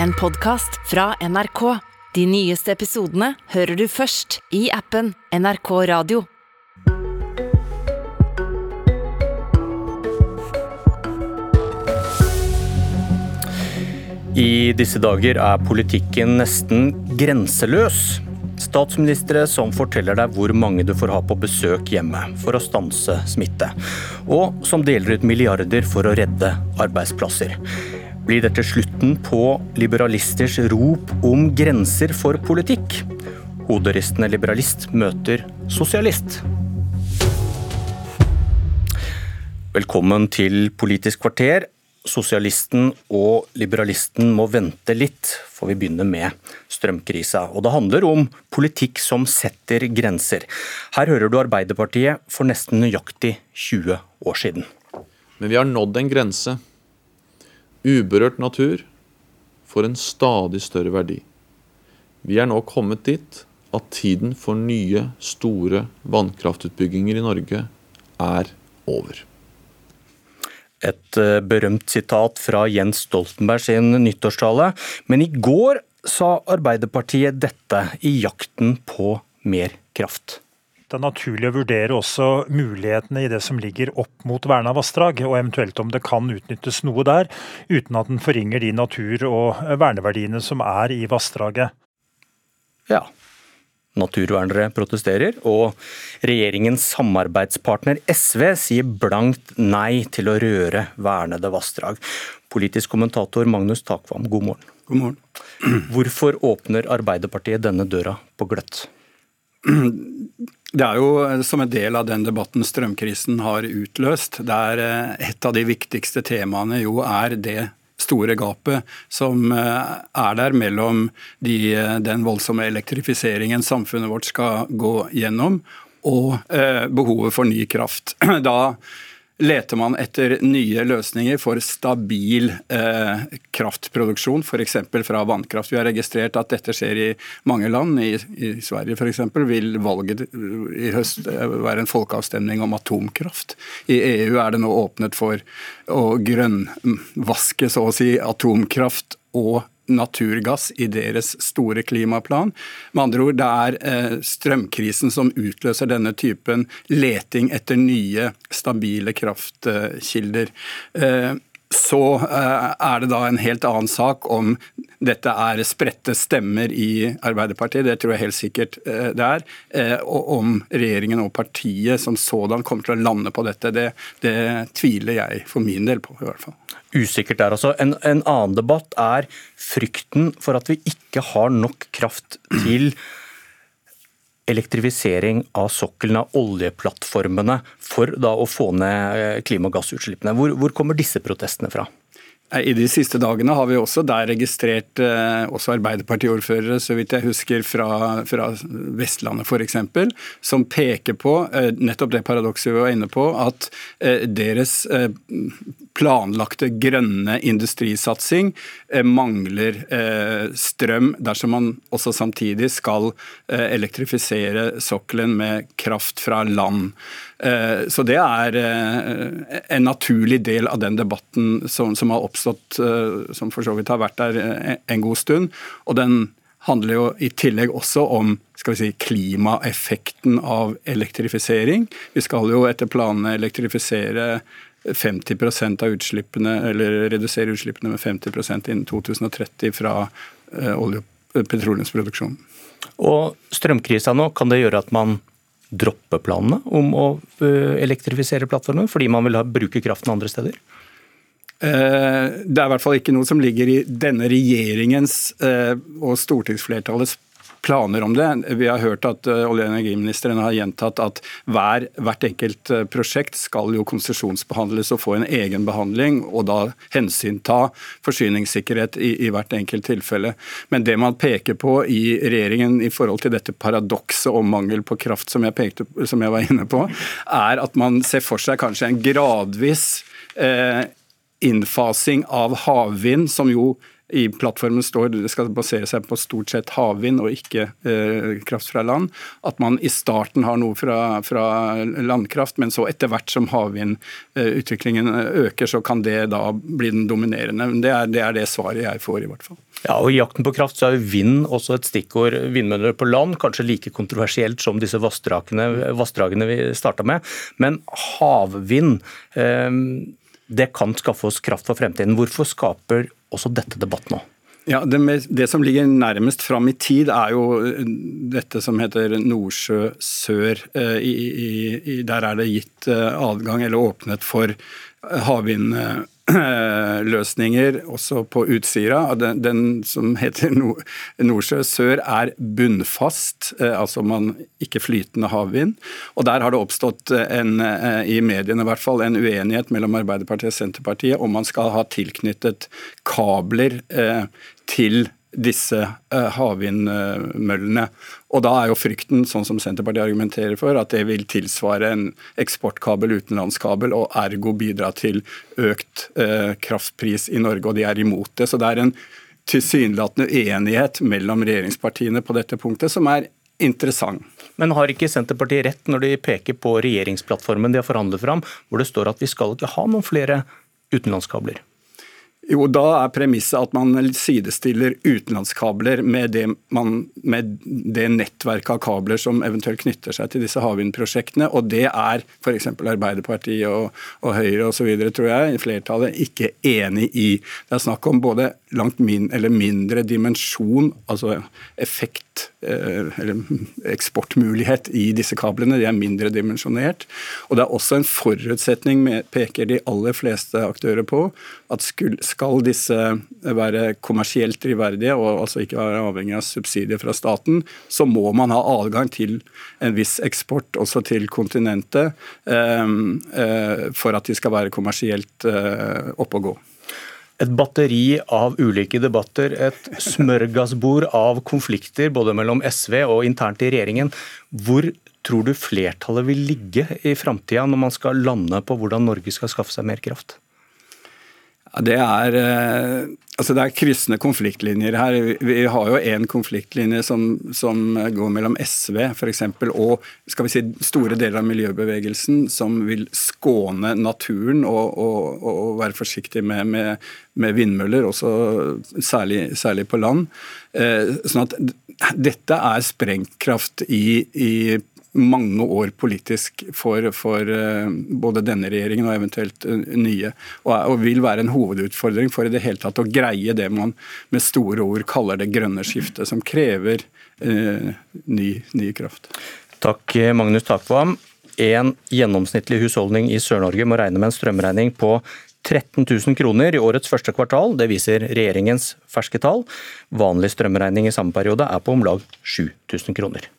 en podkast fra NRK. De nyeste episodene hører du først i appen NRK Radio. I disse dager er politikken nesten grenseløs. Statsministre som forteller deg hvor mange du får ha på besøk hjemme for å stanse smitte. Og som deler ut milliarder for å redde arbeidsplasser. Blir dette slutten på liberalisters rop om grenser for politikk? Hoderistende liberalist møter sosialist. Velkommen til Politisk kvarter. Sosialisten og liberalisten må vente litt, for vi begynner med strømkrisa. Og det handler om politikk som setter grenser. Her hører du Arbeiderpartiet for nesten nøyaktig 20 år siden. Men vi har nådd en grense. Uberørt natur får en stadig større verdi. Vi er nå kommet dit at tiden for nye, store vannkraftutbygginger i Norge er over. Et eh, berømt sitat fra Jens Stoltenberg sin nyttårstale. Men i går sa Arbeiderpartiet dette i jakten på mer kraft. Det er naturlig å vurdere også mulighetene i det som ligger opp mot verna vassdrag, og eventuelt om det kan utnyttes noe der, uten at den forringer de natur- og verneverdiene som er i vassdraget. Ja, Naturvernere protesterer, og regjeringens samarbeidspartner SV sier blankt nei til å røre vernede vassdrag. Politisk kommentator Magnus Takvam, god morgen. God morgen. Hvorfor åpner Arbeiderpartiet denne døra på gløtt? Det er jo som en del av den debatten strømkrisen har utløst, der eh, et av de viktigste temaene jo er det store gapet som eh, er der mellom de, eh, den voldsomme elektrifiseringen samfunnet vårt skal gå gjennom, og eh, behovet for ny kraft. Da leter man etter nye løsninger for stabil eh, kraftproduksjon, f.eks. fra vannkraft. Vi har registrert at dette skjer i mange land. I, i Sverige f.eks. vil valget i høst være en folkeavstemning om atomkraft. I EU er det nå åpnet for å grønnvaske så å si atomkraft og naturgass i deres store klimaplan. Med andre ord, det er eh, strømkrisen som utløser denne typen leting etter nye, stabile kraftkilder. Eh, så eh, er det da en helt annen sak om dette er spredte stemmer i Arbeiderpartiet, det tror jeg helt sikkert det er. Og om regjeringen og partiet som sådan kommer til å lande på dette, det, det tviler jeg for min del på, i hvert fall usikkert der. Altså, en, en, annen debatt er frykten for at vi ikke har nok kraft til elektrifisering av sokkelen av oljeplattformene for da å få ned klimagassutslippene. Hvor, hvor kommer disse protestene fra? I de siste dagene har vi også der registrert også også Arbeiderpartiordførere, så vidt jeg husker, fra, fra Vestlandet f.eks., som peker på eh, nettopp det paradokset vi var inne på, at eh, deres eh, planlagte grønne industrisatsing eh, mangler eh, strøm dersom man også samtidig skal elektrifisere sokkelen med kraft fra land. Eh, så det er eh, en naturlig del av den debatten som, har oppstått, eh, som for så vidt har vært der en god stund. Og den handler jo i tillegg også om skal vi si, klimaeffekten av elektrifisering. Vi skal jo etter planene elektrifisere 50% av utslippene, eller redusere utslippene med 50% innen 2030 fra olje- og petroleumsproduksjonen. Og strømkrisa nå, kan det gjøre at man dropper planene om å eh, elektrifisere plattformen, fordi man vil ha, bruke kraften andre steder? Eh, det er i hvert fall ikke noe som ligger i denne regjeringens eh, og stortingsflertallets planer om det. Vi har hørt at eh, olje- og energiministeren har gjentatt at hver, hvert enkelt eh, prosjekt skal jo konsesjonsbehandles og få en egen behandling, og da hensynta forsyningssikkerhet i, i, hvert enkelt tilfelle. Men det man peker på i regjeringen i forhold til dette paradokset om mangel på kraft som jeg, pekte, som jeg var inne på, er at man ser for seg kanskje en gradvis eh, innfasing av havvind, som jo i plattformen står det skal basere seg på stort sett havvind og ikke eh, kraft fra land. At man i starten har noe fra, fra landkraft, men så etter hvert som havvindutviklingen øker, så kan det da bli den dominerende. Det er, det er det svaret jeg får, i hvert fall. Ja, og I jakten på kraft så er vind også et stikkord. Vindmøller på land, kanskje like kontroversielt som disse vassdragene vi starta med. Men havvind, eh, det kan skaffe oss kraft for fremtiden. Hvorfor skaper også dette debatt nå? Ja, det, det, som ligger nærmest fram i tid, er jo eh, dette som heter Nordsjø sør. Eh, I, i, der er det gitt adgang, eller åpnet for havvind løsninger også på Utsira. Den, den som heter Nordsjø sør er bunnfast, eh, altså man ikke flytende havvind. Og Der har det oppstått en, eh, i mediene i hvert fall, en uenighet mellom Arbeiderpartiet og Senterpartiet om man skal ha tilknyttet kabler til disse uh, havvindmøllene. Og Da er jo frykten, sånn som Senterpartiet argumenterer for, at det vil tilsvare en eksportkabel, utenlandskabel, og ergo bidra til økt uh, kraftpris i Norge, og de er imot det. Så det er en tilsynelatende uenighet mellom regjeringspartiene på dette punktet, som er interessant. Men har ikke Senterpartiet rett når de peker på regjeringsplattformen de har forhandlet fram, hvor det står at vi skal ikke ha noen flere utenlandskabler? Jo, da er premisset at man sidestiller utenlandskabler med det, man, med det, nettverket av kabler som eventuelt knytter seg til disse havvindprosjektene. Og det er f.eks. Arbeiderpartiet og, og Høyre osv., tror jeg, flertallet ikke enig i. Det er snakk om både langt min, eller mindre dimensjon, altså effekt eksportmulighet i disse kablene. De er mindre dimensjonert. Og det er også en forutsetning, peker de aller fleste aktører på, at skal disse være kommersielt drivverdige og altså ikke være avhengig av subsidier fra staten, så må man ha adgang til en viss eksport også til kontinentet eh, eh, for at de skal være kommersielt eh, oppe og gå. Et batteri av ulike debatter, et smørgassbord av konflikter både mellom SV og internt i regjeringen. Hvor tror du flertallet vil ligge i framtida når man skal lande på hvordan Norge skal skaffe seg mer kraft? Det er eh, altså det er kryssende konfliktlinjer her. Vi har jo en konfliktlinje som, som går mellom SV for eksempel, og skal vi si, store deler av miljøbevegelsen, som vil skåne naturen og, og, og være forsiktig med, med, med vindmøller, også særlig, særlig, på land. Eh, sånn at dette er sprengkraft i, i mange år politisk for, for eh, både denne regjeringen og eventuelt eh, nye. Og, og, vil være en hovedutfordring for i det hele tatt å greie det man med store ord kaller det grønne skiftet, som krever eh, ny, ny, kraft. Takk, Magnus Takvam. En gjennomsnittlig husholdning i Sør-Norge må regne med en strømregning på 13 000 kroner i årets første kvartal. Det viser regjeringens ferske tall. Vanlig strømregning i samme periode er på om lag 7000 kroner.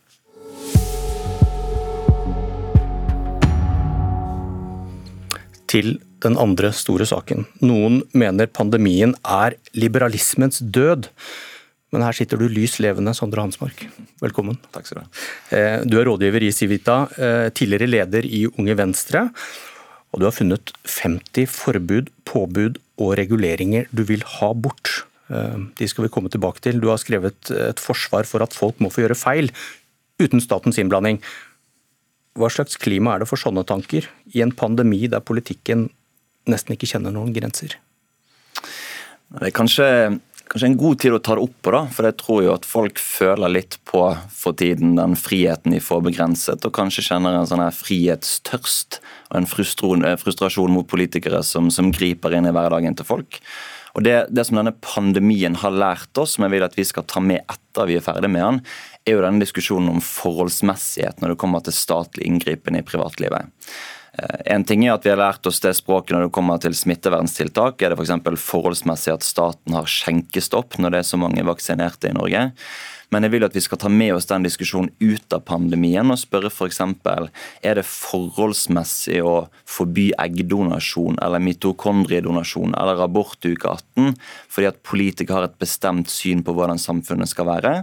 Til den andre store saken. Noen mener pandemien er liberalismens død. Men her sitter du lys levende, Sondre Hansmark. Velkommen. Takk skal Du ha. Eh, du er rådgiver i Civita, eh, tidligere leder i Unge Venstre. Og du har funnet 50 forbud, påbud og reguleringer du vil ha bort. Eh, de skal vi komme tilbake til. Du har skrevet et forsvar for at folk må få gjøre feil uten statens innblanding. Hva slags klima er det for sånne tanker i en pandemi der politikken nesten ikke kjenner noen grenser? Det er kanskje, kanskje en god tid å ta det opp på, da, for jeg tror jo at folk føler litt på for tiden den friheten de får begrenset, og kanskje kjenner en sånn her frihetstørst og en frustrasjon mot politikere som, som griper inn i hverdagen til folk. Og det, det, som denne pandemien har lært oss, som jeg vil at vi skal ta med etter vi er ferdig med den, er jo denne diskusjonen om forholdsmessighet når det kommer til statlig inngripen i privatlivet. Eh, en ting er at Vi har lært oss det språket når det kommer til smitteverntiltak. Er det f.eks. For forholdsmessig at staten har skjenkestopp når det er så mange vaksinerte i Norge? Men jeg vil at vi skal ta med oss den diskusjonen ut av pandemien og spørre f.eks. er det forholdsmessig å forby eggdonasjon eller mitokondriedonasjon eller abort i uke 18 fordi at politikere har et bestemt syn på hvordan samfunnet skal være?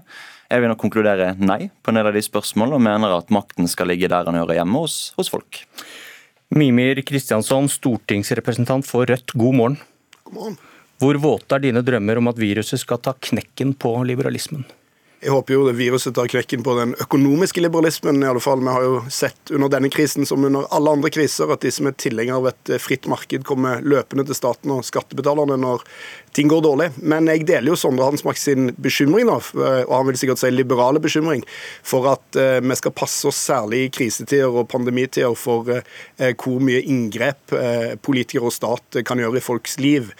Jeg vil nok konkludere nei på en del av de spørsmålene og mener at makten skal ligge der den hører hjemme, hos, hos folk. Mimir Kristiansson, stortingsrepresentant for Rødt, god morgen. God morgen. Hvor våte er dine drømmer om at viruset skal ta knekken på liberalismen? Jeg håper jo det viruset tar knekken på den økonomiske liberalismen. i alle fall. Vi har jo sett under denne krisen som under alle andre kriser at de som er tilhengere av et fritt marked, kommer løpende til staten og skattebetalerne når ting går dårlig. Men jeg deler jo Sondre Hansmark sin bekymring, nå, og han vil sikkert si liberale bekymring, for at uh, vi skal passe oss særlig i krisetider og pandemitider for uh, hvor mye inngrep politikere og stat kan gjøre i folks liv.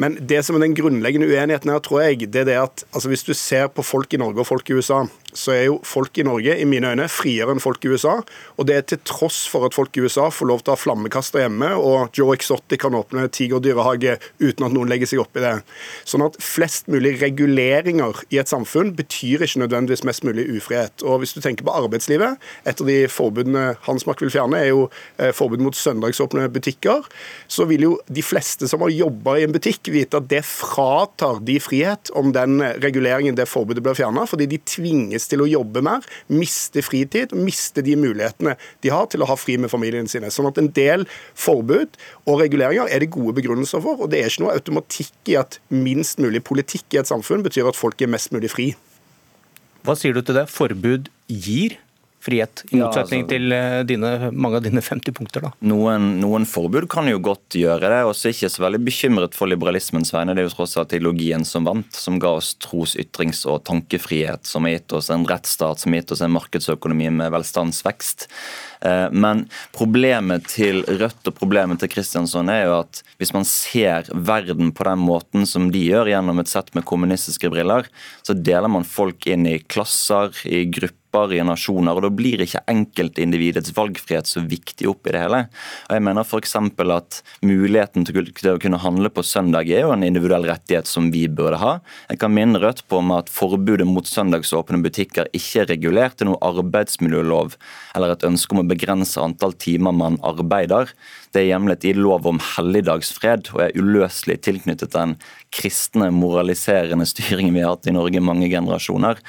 Men det som er den grunnleggende uenigheten her, tror jeg, det er det at altså, hvis du ser på folk i Norge og folk i USA, så er jo folk i Norge i mine øyne friere enn folk i USA. Og det er til tross for at folk i USA får lov til å ha flammekaster hjemme, og Joe Exotic kan åpne tigerdyrehage uten at noen legger seg opp i det. Sånn at flest mulig reguleringer i et samfunn betyr ikke nødvendigvis mest mulig ufrihet. Og hvis du tenker på arbeidslivet, et av de forbudene Hansmark vil fjerne, er jo eh, forbud mot søndagsåpne butikker. Så vil jo de fleste som har jobba i en butikk, vite at det fratar de frihet om den reguleringen, det forbudet blir fjerna, fordi de tvinges tvinges til å jobbe mer, miste fritid, miste de mulighetene de har til å ha fri med familien sine. Sånn at en del forbud og reguleringer er det gode begrunnelser for, og det er ikke noe automatikk i at minst mulig politikk i et samfunn betyr at folk er mest mulig fri. Hva sier du til det? Forbud gir frihet, i motsetning ja, altså, til eh, dine, mange av dine 50 punkter? da? Noen, noen forbud kan jo godt gjøre det, og så ikke så veldig bekymret for liberalismens vegne. Det er jo tross alt ideologien som vant, som ga oss tros-, ytrings- og tankefrihet, som har gitt oss en rettsstat, som har gitt oss en markedsøkonomi med velstandsvekst. Eh, men problemet til Rødt og problemet til Kristiansson er jo at hvis man ser verden på den måten som de gjør, gjennom et sett med kommunistiske briller, så deler man folk inn i klasser, i grupper i nasjoner, og Da blir ikke enkeltindividets valgfrihet så viktig oppi det hele. Og jeg mener f.eks. at Muligheten til å kunne handle på søndag er jo en individuell rettighet som vi burde ha. Jeg kan minne Rødt på om at forbudet mot søndagsåpne butikker ikke er regulert til noe arbeidsmiljølov eller et ønske om å begrense antall timer man arbeider. Det er hjemlet i lov om helligdagsfred og er uløselig tilknyttet den kristne, moraliserende styringen vi har hatt i Norge i mange generasjoner.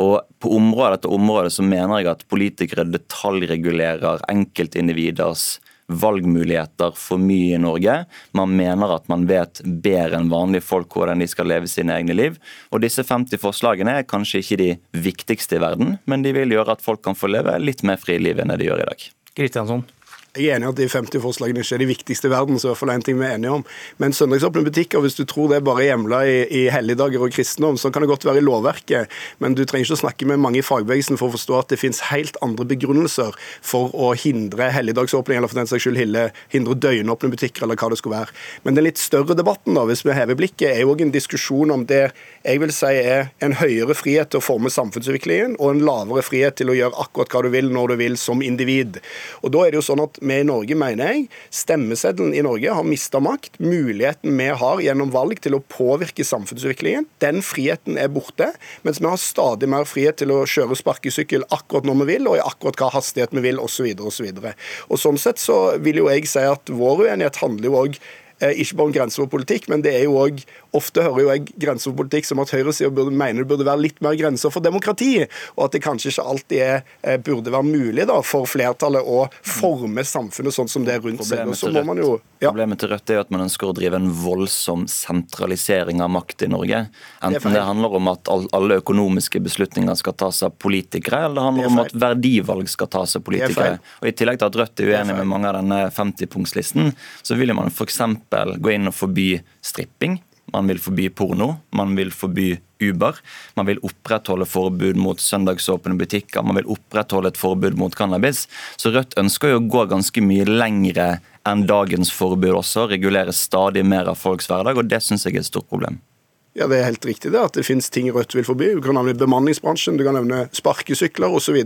Og På område etter område så mener jeg at politikere detaljregulerer enkeltindividers valgmuligheter for mye i Norge. Man mener at man vet bedre enn vanlige folk hvordan de skal leve sine egne liv. Og disse 50 forslagene er kanskje ikke de viktigste i verden, men de vil gjøre at folk kan få leve litt mer fri liv enn det de gjør i dag. Kristiansson. Jeg er enig at de 50 forslagene ikke er de viktigste i verden, så i hvert fall en ting vi er enige om. Men søndagsåpne butikker, hvis du tror det er bare hjemla i, i helligdager og kristendom, så kan det godt være i lovverket, men du trenger ikke å snakke med mange i fagbevegelsen for å forstå at det finnes helt andre begrunnelser for å hindre helligdagsåpning, eller for den saks skyld hindre døgnåpne butikker, eller hva det skulle være. Men den litt større debatten, da, hvis vi hever blikket, er jo òg en diskusjon om det jeg vil si er en høyere frihet til å forme samfunnsutviklingen, og en lavere frihet til å gjøre akkurat hva du vil, når du vil, som individ. Og da er det jo sånn at vi i Norge, mener jeg, stemmeseddelen i Norge har mista makt. Muligheten vi har gjennom valg til å påvirke samfunnsutviklingen, den friheten er borte. Mens vi har stadig mer frihet til å kjøre sparkesykkel akkurat når vi vil, og i akkurat hva hastighet vi vil, osv. Og Sånn sett så vil jo jeg si at vår uenighet handler jo òg ikke bare om grenser og politikk, men det er jo òg Ofte hører jo jeg grenseoverpolitikk som at høyresida mener det burde være litt mer grenser for demokrati, og at det kanskje ikke alltid er, eh, burde være mulig da, for flertallet å forme samfunnet sånn som det er rundt seg. Og så må man jo ja. Problemet til Rødt er jo at man ønsker å drive en voldsom sentralisering av makt i Norge. Enten det, det handler om at alle økonomiske beslutninger skal tas av politikere, eller det handler det om at verdivalg skal tas av politikere. Og I tillegg til at Rødt er uenig med mange av denne 50-punktslisten, så vil man f.eks. gå inn og forby stripping man vil forby porno, man vil forby Uber. Man vil opprettholde forbud mot søndagsåpne butikker, man vil opprettholde et forbud mot cannabis. Så Rødt ønsker jo å gå ganske mye lengre enn dagens forbud også, regulere stadig mer av folks hverdag, og det syns jeg er et stort problem. Ja, Det er helt riktig det, at det finnes ting Rødt vil forby. Du kan nevne bemanningsbransjen, du kan nevne sparkesykler osv.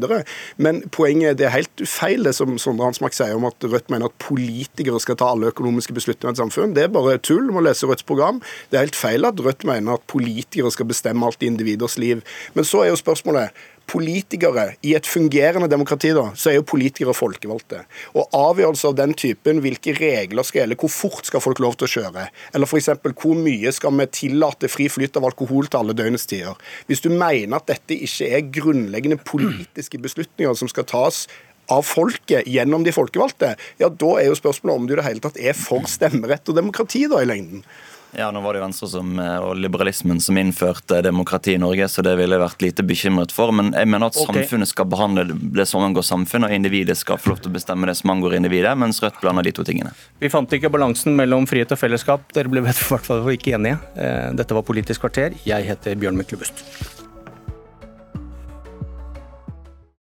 Men poenget er det er helt feil det som Sondre Hansmark sier om at Rødt mener at politikere skal ta alle økonomiske beslutninger i et samfunn. Det er bare tull. Du må lese Rødts program. Det er helt feil at Rødt mener at politikere skal bestemme alt i individers liv. Men så er jo spørsmålet politikere I et fungerende demokrati da, så er jo politikere folkevalgte. Og Avgjørelser av den typen, hvilke regler skal gjelde, hvor fort skal folk lov til å kjøre, eller f.eks. hvor mye skal vi tillate fri flyt av alkohol til alle døgnets tider. Hvis du mener at dette ikke er grunnleggende politiske beslutninger som skal tas av folket gjennom de folkevalgte, ja, da er jo spørsmålet om du i det hele tatt er for stemmerett og demokrati da i lengden. Ja, nå var det Venstre som, eh, og liberalismen som innførte demokrati i Norge, så det ville jeg vært lite bekymret for. Men jeg mener at okay. samfunnet skal behandle det som angår samfunnet, og individet skal få lov til å bestemme det som angår individet, mens Rødt blander de to tingene. Vi fant ikke balansen mellom frihet og fellesskap. Dere ble i hvert fall ikke enige. Eh, Dette var Politisk kvarter. Jeg heter Bjørn Myklebust.